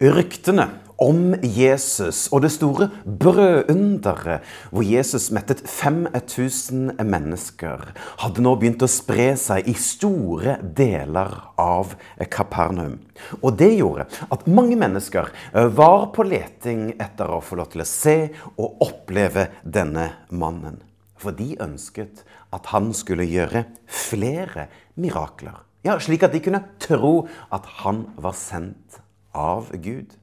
Ryktene om Jesus og det store brødunderet, hvor Jesus mettet 5000 mennesker, hadde nå begynt å spre seg i store deler av Kapernaum. Og det gjorde at mange mennesker eh, var på leting etter å få lov til å se og oppleve denne mannen. For de ønsket at han skulle gjøre flere mirakler. Ja, Slik at de kunne tro at han var sendt av Gud.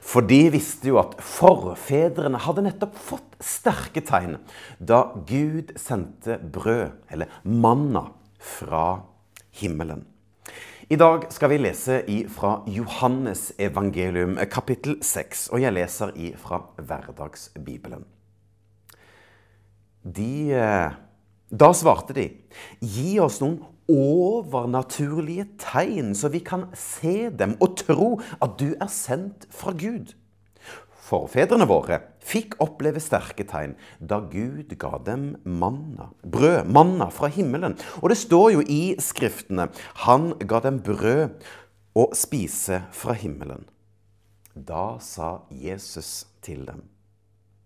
For de visste jo at forfedrene hadde nettopp fått sterke tegn da Gud sendte brød, eller manna, fra himmelen. I dag skal vi lese fra Johannes evangelium kapittel 6, og jeg leser fra Hverdagsbibelen. De, eh, da svarte de, gi oss noen overnaturlige tegn, så vi kan se dem og tro at du er sendt fra Gud. Forfedrene våre fikk oppleve sterke tegn da Gud ga dem manna, brød, manna fra himmelen. Og det står jo i Skriftene han ga dem brød å spise fra himmelen. Da sa Jesus til dem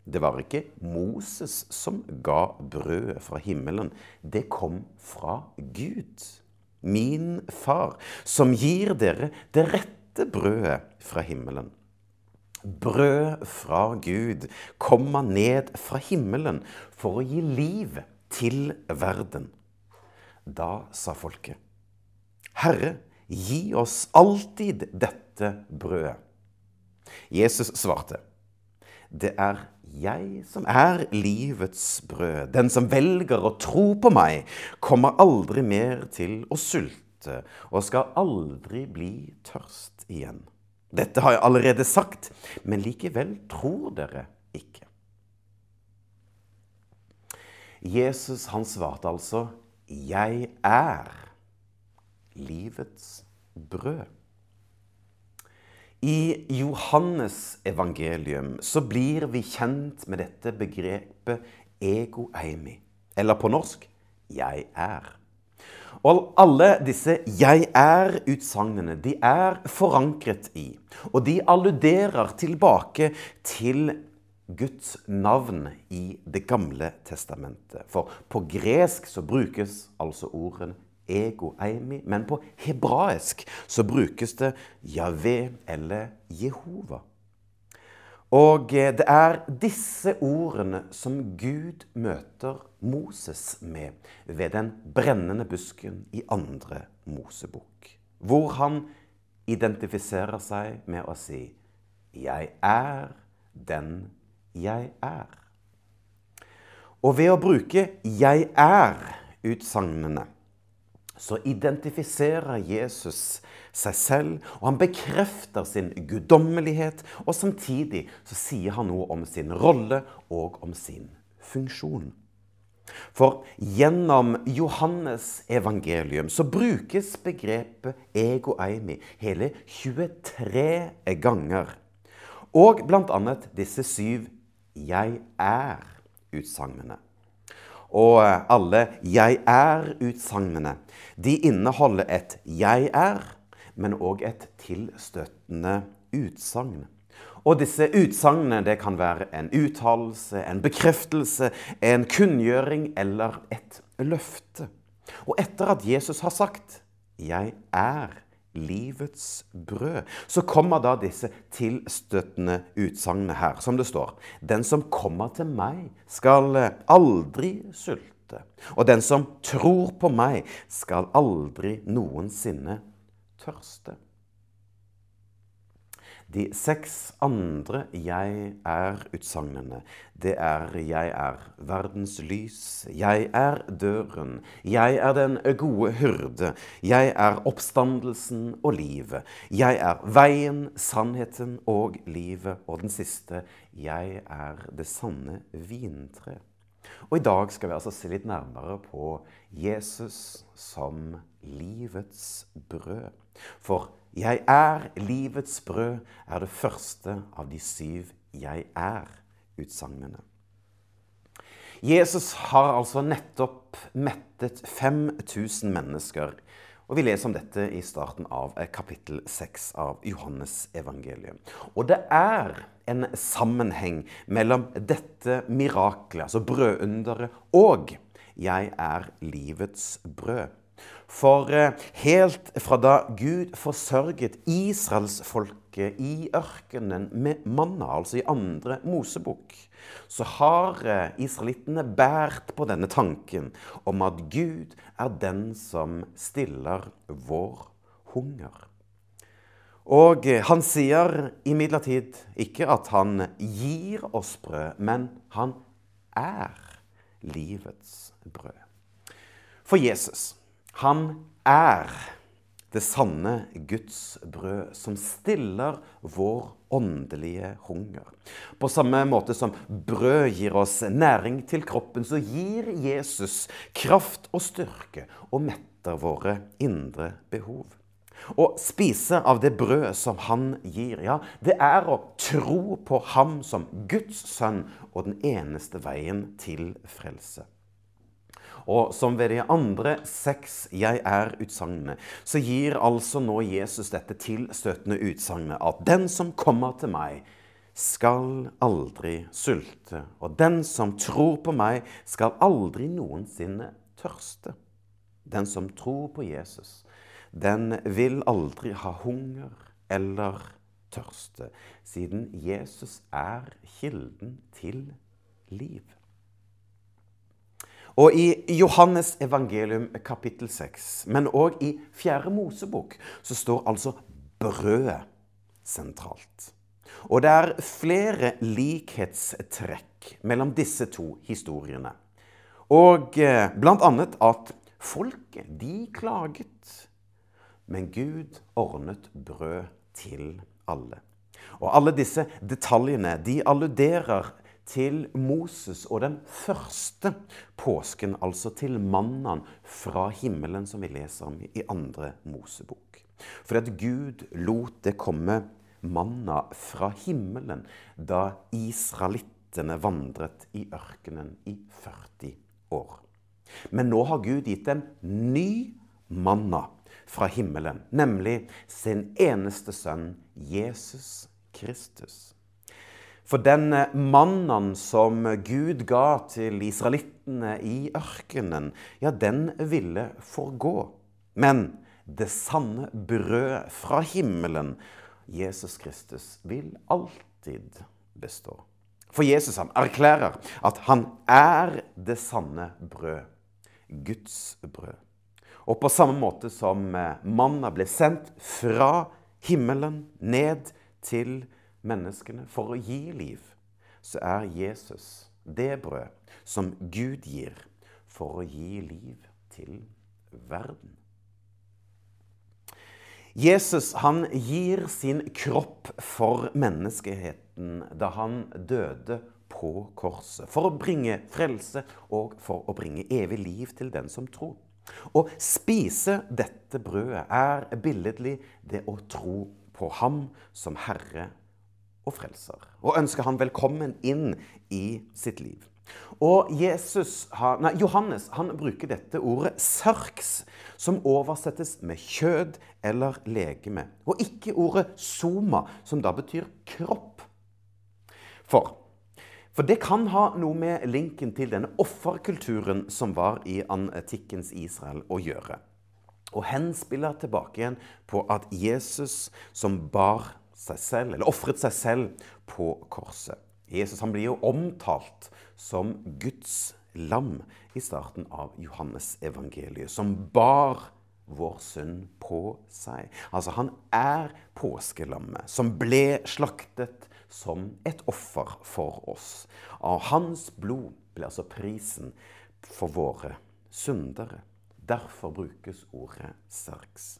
det var ikke Moses som ga brødet fra himmelen. Det kom fra Gud, min far, som gir dere det rette brødet fra himmelen. Brød fra Gud kommer ned fra himmelen for å gi liv til verden. Da sa folket, Herre, gi oss alltid dette brødet. Jesus svarte, det er jeg som er livets brød. Den som velger å tro på meg, kommer aldri mer til å sulte og skal aldri bli tørst igjen. Dette har jeg allerede sagt, men likevel tror dere ikke. Jesus han svarte altså 'Jeg er livets brød'. I Johannes evangelium så blir vi kjent med dette begrepet ego eimi, eller på norsk 'jeg er'. Og alle disse 'jeg er'-utsagnene de er forankret i, og de alluderer tilbake til Guds navn i Det gamle testamentet. For på gresk så brukes altså ordene ego eimi. Men på hebraisk så brukes det Javé eller Jehova. Og eh, det er disse ordene som Gud møter Moses med ved den brennende busken i andre Mosebok. Hvor han identifiserer seg med å si 'Jeg er den jeg er'. Og ved å bruke 'jeg er'-utsagnene så identifiserer Jesus seg selv, og han bekrefter sin guddommelighet. Og samtidig så sier han noe om sin rolle og om sin funksjon. For gjennom Johannes evangelium så brukes begrepet ego eimi hele 23 ganger. Og bl.a. disse syv 'jeg er'-utsagnene. Og alle 'jeg er'-utsagnene de inneholder et 'jeg er', men òg et tilstøtende utsagn. Og disse utsagnene kan være en uttalelse, en bekreftelse, en kunngjøring eller et løfte. Og etter at Jesus har sagt 'Jeg er', livets brød, så kommer da disse tilstøtende utsagnene her, som det står. Den som kommer til meg, skal aldri sulte. Og den som tror på meg, skal aldri noensinne tørste. De seks andre 'jeg er'-utsagnene, det er 'jeg er verdens lys', 'jeg er døren', 'jeg er den gode hyrde', 'jeg er oppstandelsen og livet', 'jeg er veien, sannheten og livet', og den siste 'jeg er det sanne vintre'. Og i dag skal vi altså se litt nærmere på Jesus som livets brød. For 'Jeg er livets brød' er det første av de syv 'Jeg er'-utsagnene. Jesus har altså nettopp mettet 5000 mennesker. Og Vi leser om dette i starten av eh, kapittel 6 av Johannes evangelium. Og det er en sammenheng mellom dette mirakelet, altså brødunderet, og 'Jeg er livets brød'. For eh, helt fra da Gud forsørget israelsfolket i ørkenen med manna, altså i andre Mosebok, så har eh, israelittene båret på denne tanken om at Gud er den som stiller vår hunger. Og eh, han sier imidlertid ikke at han gir oss brød, men han er livets brød. For Jesus han er det sanne Guds brød som stiller vår åndelige hunger. På samme måte som brød gir oss næring til kroppen, så gir Jesus kraft og styrke og metter våre indre behov. Å spise av det brød som han gir, ja, det er å tro på ham som Guds sønn og den eneste veien til frelse. Og som ved de andre seks 'jeg er'-utsagnene, så gir altså nå Jesus dette tilstøtende utsagnet at den som kommer til meg, skal aldri sulte. Og den som tror på meg, skal aldri noensinne tørste. Den som tror på Jesus, den vil aldri ha hunger eller tørste, siden Jesus er kilden til liv. Og i Johannes evangelium kapittel 6, men òg i Fjerde Mosebok, så står altså brødet sentralt. Og det er flere likhetstrekk mellom disse to historiene. Og eh, blant annet at folket, de klaget. Men Gud ordnet brød til alle. Og alle disse detaljene de alluderer til Moses og den første påsken, altså til mannen fra himmelen, som vi leser om i andre Mosebok. For at Gud lot det komme manna fra himmelen da israelittene vandret i ørkenen i 40 år. Men nå har Gud gitt dem ny manna fra himmelen, nemlig sin eneste sønn, Jesus Kristus. For den mannen som Gud ga til israelittene i ørkenen, ja, den ville forgå. Men det sanne brød fra himmelen, Jesus Kristus, vil alltid bestå. For Jesus han erklærer at han er det sanne brød. Guds brød. Og på samme måte som manna ble sendt fra himmelen ned til himmelen, menneskene for å gi liv, så er Jesus det brød som Gud gir for å gi liv til verden. Jesus han gir sin kropp for menneskeheten da han døde på korset. For å bringe frelse og for å bringe evig liv til den som tror. Å spise dette brødet er billedlig det å tro på ham som Herre og frelser, og ønsker han velkommen inn i sitt liv. Og Jesus, nei, Johannes han bruker dette ordet 'sørks', som oversettes med kjød eller legeme, og ikke ordet 'soma', som da betyr kropp. For, for det kan ha noe med linken til denne offerkulturen som var i antikkens Israel, å gjøre. Og henspiller tilbake igjen på at Jesus, som bar seg selv, eller ofret seg selv på korset. Jesus han blir jo omtalt som Guds lam i starten av Johannes evangeliet, som bar vår synd på seg. Altså, han er påskelammet som ble slaktet som et offer for oss. Av hans blod ble altså prisen for våre syndere. Derfor brukes ordet sarks.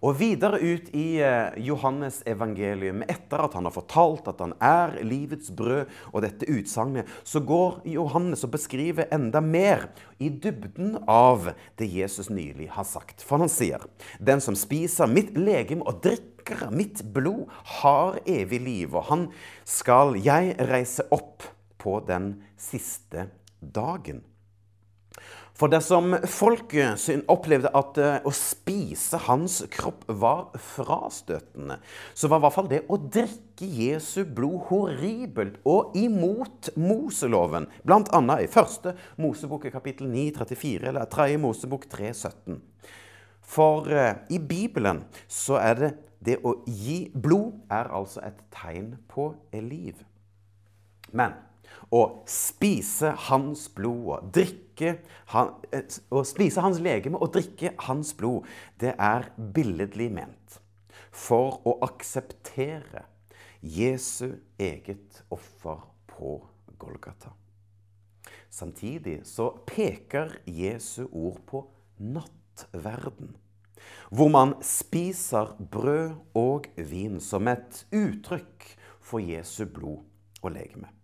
Og videre ut i eh, Johannes evangelium, etter at han har fortalt at han er livets brød, og dette utsagnet, så går Johannes og beskriver enda mer i dybden av det Jesus nylig har sagt. For han sier, 'Den som spiser mitt legem og drikker mitt blod, har evig liv', og han skal jeg reise opp på den siste dagen. For dersom folket opplevde at eh, å spise hans kropp var frastøtende, så var i hvert fall det å drikke Jesu blod horribelt og imot Moseloven. Blant annet i første Mosebok kapittel 9, 34, eller tredje Mosebok 3, 17. For eh, i Bibelen så er det det å gi blod er altså et tegn på liv. Men å spise hans blod og drikke han, eh, Å spise hans legeme og drikke hans blod, det er billedlig ment for å akseptere Jesu eget offer på Golgata. Samtidig så peker Jesu ord på nattverden, hvor man spiser brød og vin som et uttrykk for Jesu blod og legeme.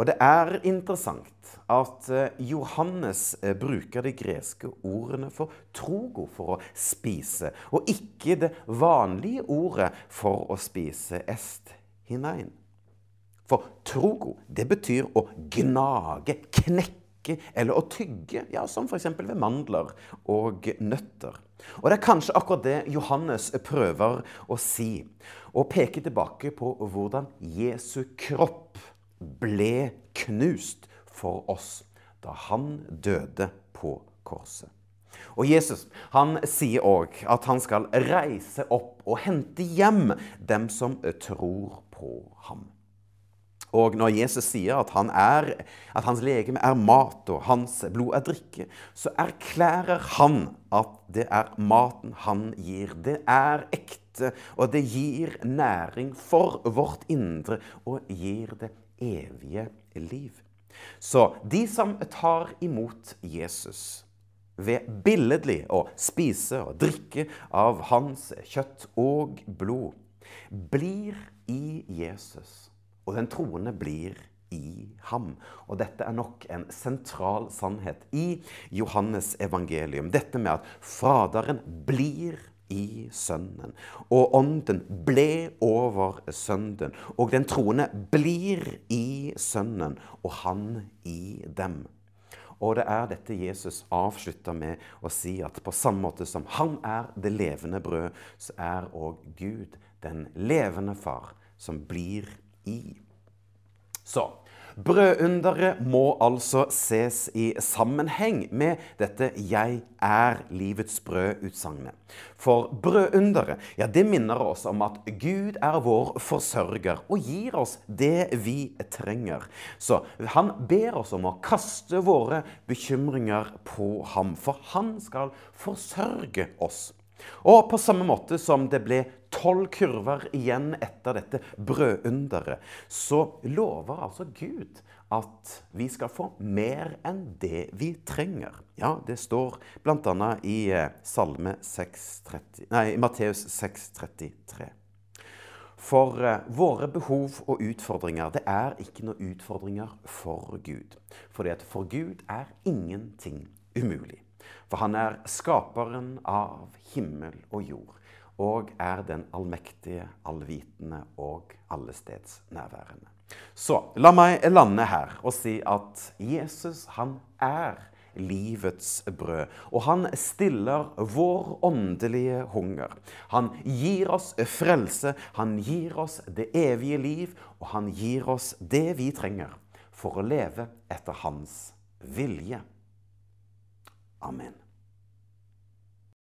Og det er interessant at eh, Johannes eh, bruker de greske ordene for trogo for å spise, og ikke det vanlige ordet for å spise est hinein. For trogo, det betyr å gnage, knekke eller å tygge, ja, som f.eks. ved mandler og nøtter. Og det er kanskje akkurat det Johannes prøver å si, og peker tilbake på hvordan Jesu kropp ble knust for oss da han døde på korset. Og Jesus han sier òg at han skal reise opp og hente hjem dem som tror på ham. Og når Jesus sier at, han er, at hans legeme er mat og hans blod er drikke, så erklærer han at det er maten han gir. Det er ekte, og det gir næring for vårt indre og gir det evige liv. Så de som tar imot Jesus ved billedlig å spise og drikke av hans kjøtt og blod, blir i Jesus, og den troende blir i ham. Og dette er nok en sentral sannhet i Johannes evangelium. Dette med at Faderen blir i Sønnen. Og Ånden ble over Sønnen. Og den troende blir i Sønnen, og han i dem. Og det er dette Jesus avslutter med å si at på samme måte som han er det levende brød, så er òg Gud den levende far som blir i. Så Brødunderet må altså ses i sammenheng med dette 'Jeg er livets brød'-utsagnet. For brødunderet ja, det minner oss om at Gud er vår forsørger og gir oss det vi trenger. Så han ber oss om å kaste våre bekymringer på ham, for han skal forsørge oss. Og på samme måte som det ble tolv kurver igjen etter dette brødunderet, så lover altså Gud at vi skal få mer enn det vi trenger. Ja, det står bl.a. i eh, Salme 630, nei, Matteus 6,33. For uh, våre behov og utfordringer, det er ikke noen utfordringer for Gud. Fordi at for Gud er ingenting umulig. For han er skaperen av himmel og jord, og er den allmektige, allvitende og allestedsnærværende. Så la meg lande her og si at Jesus, han er livets brød. Og han stiller vår åndelige hunger. Han gir oss frelse, han gir oss det evige liv, og han gir oss det vi trenger for å leve etter hans vilje. Amen.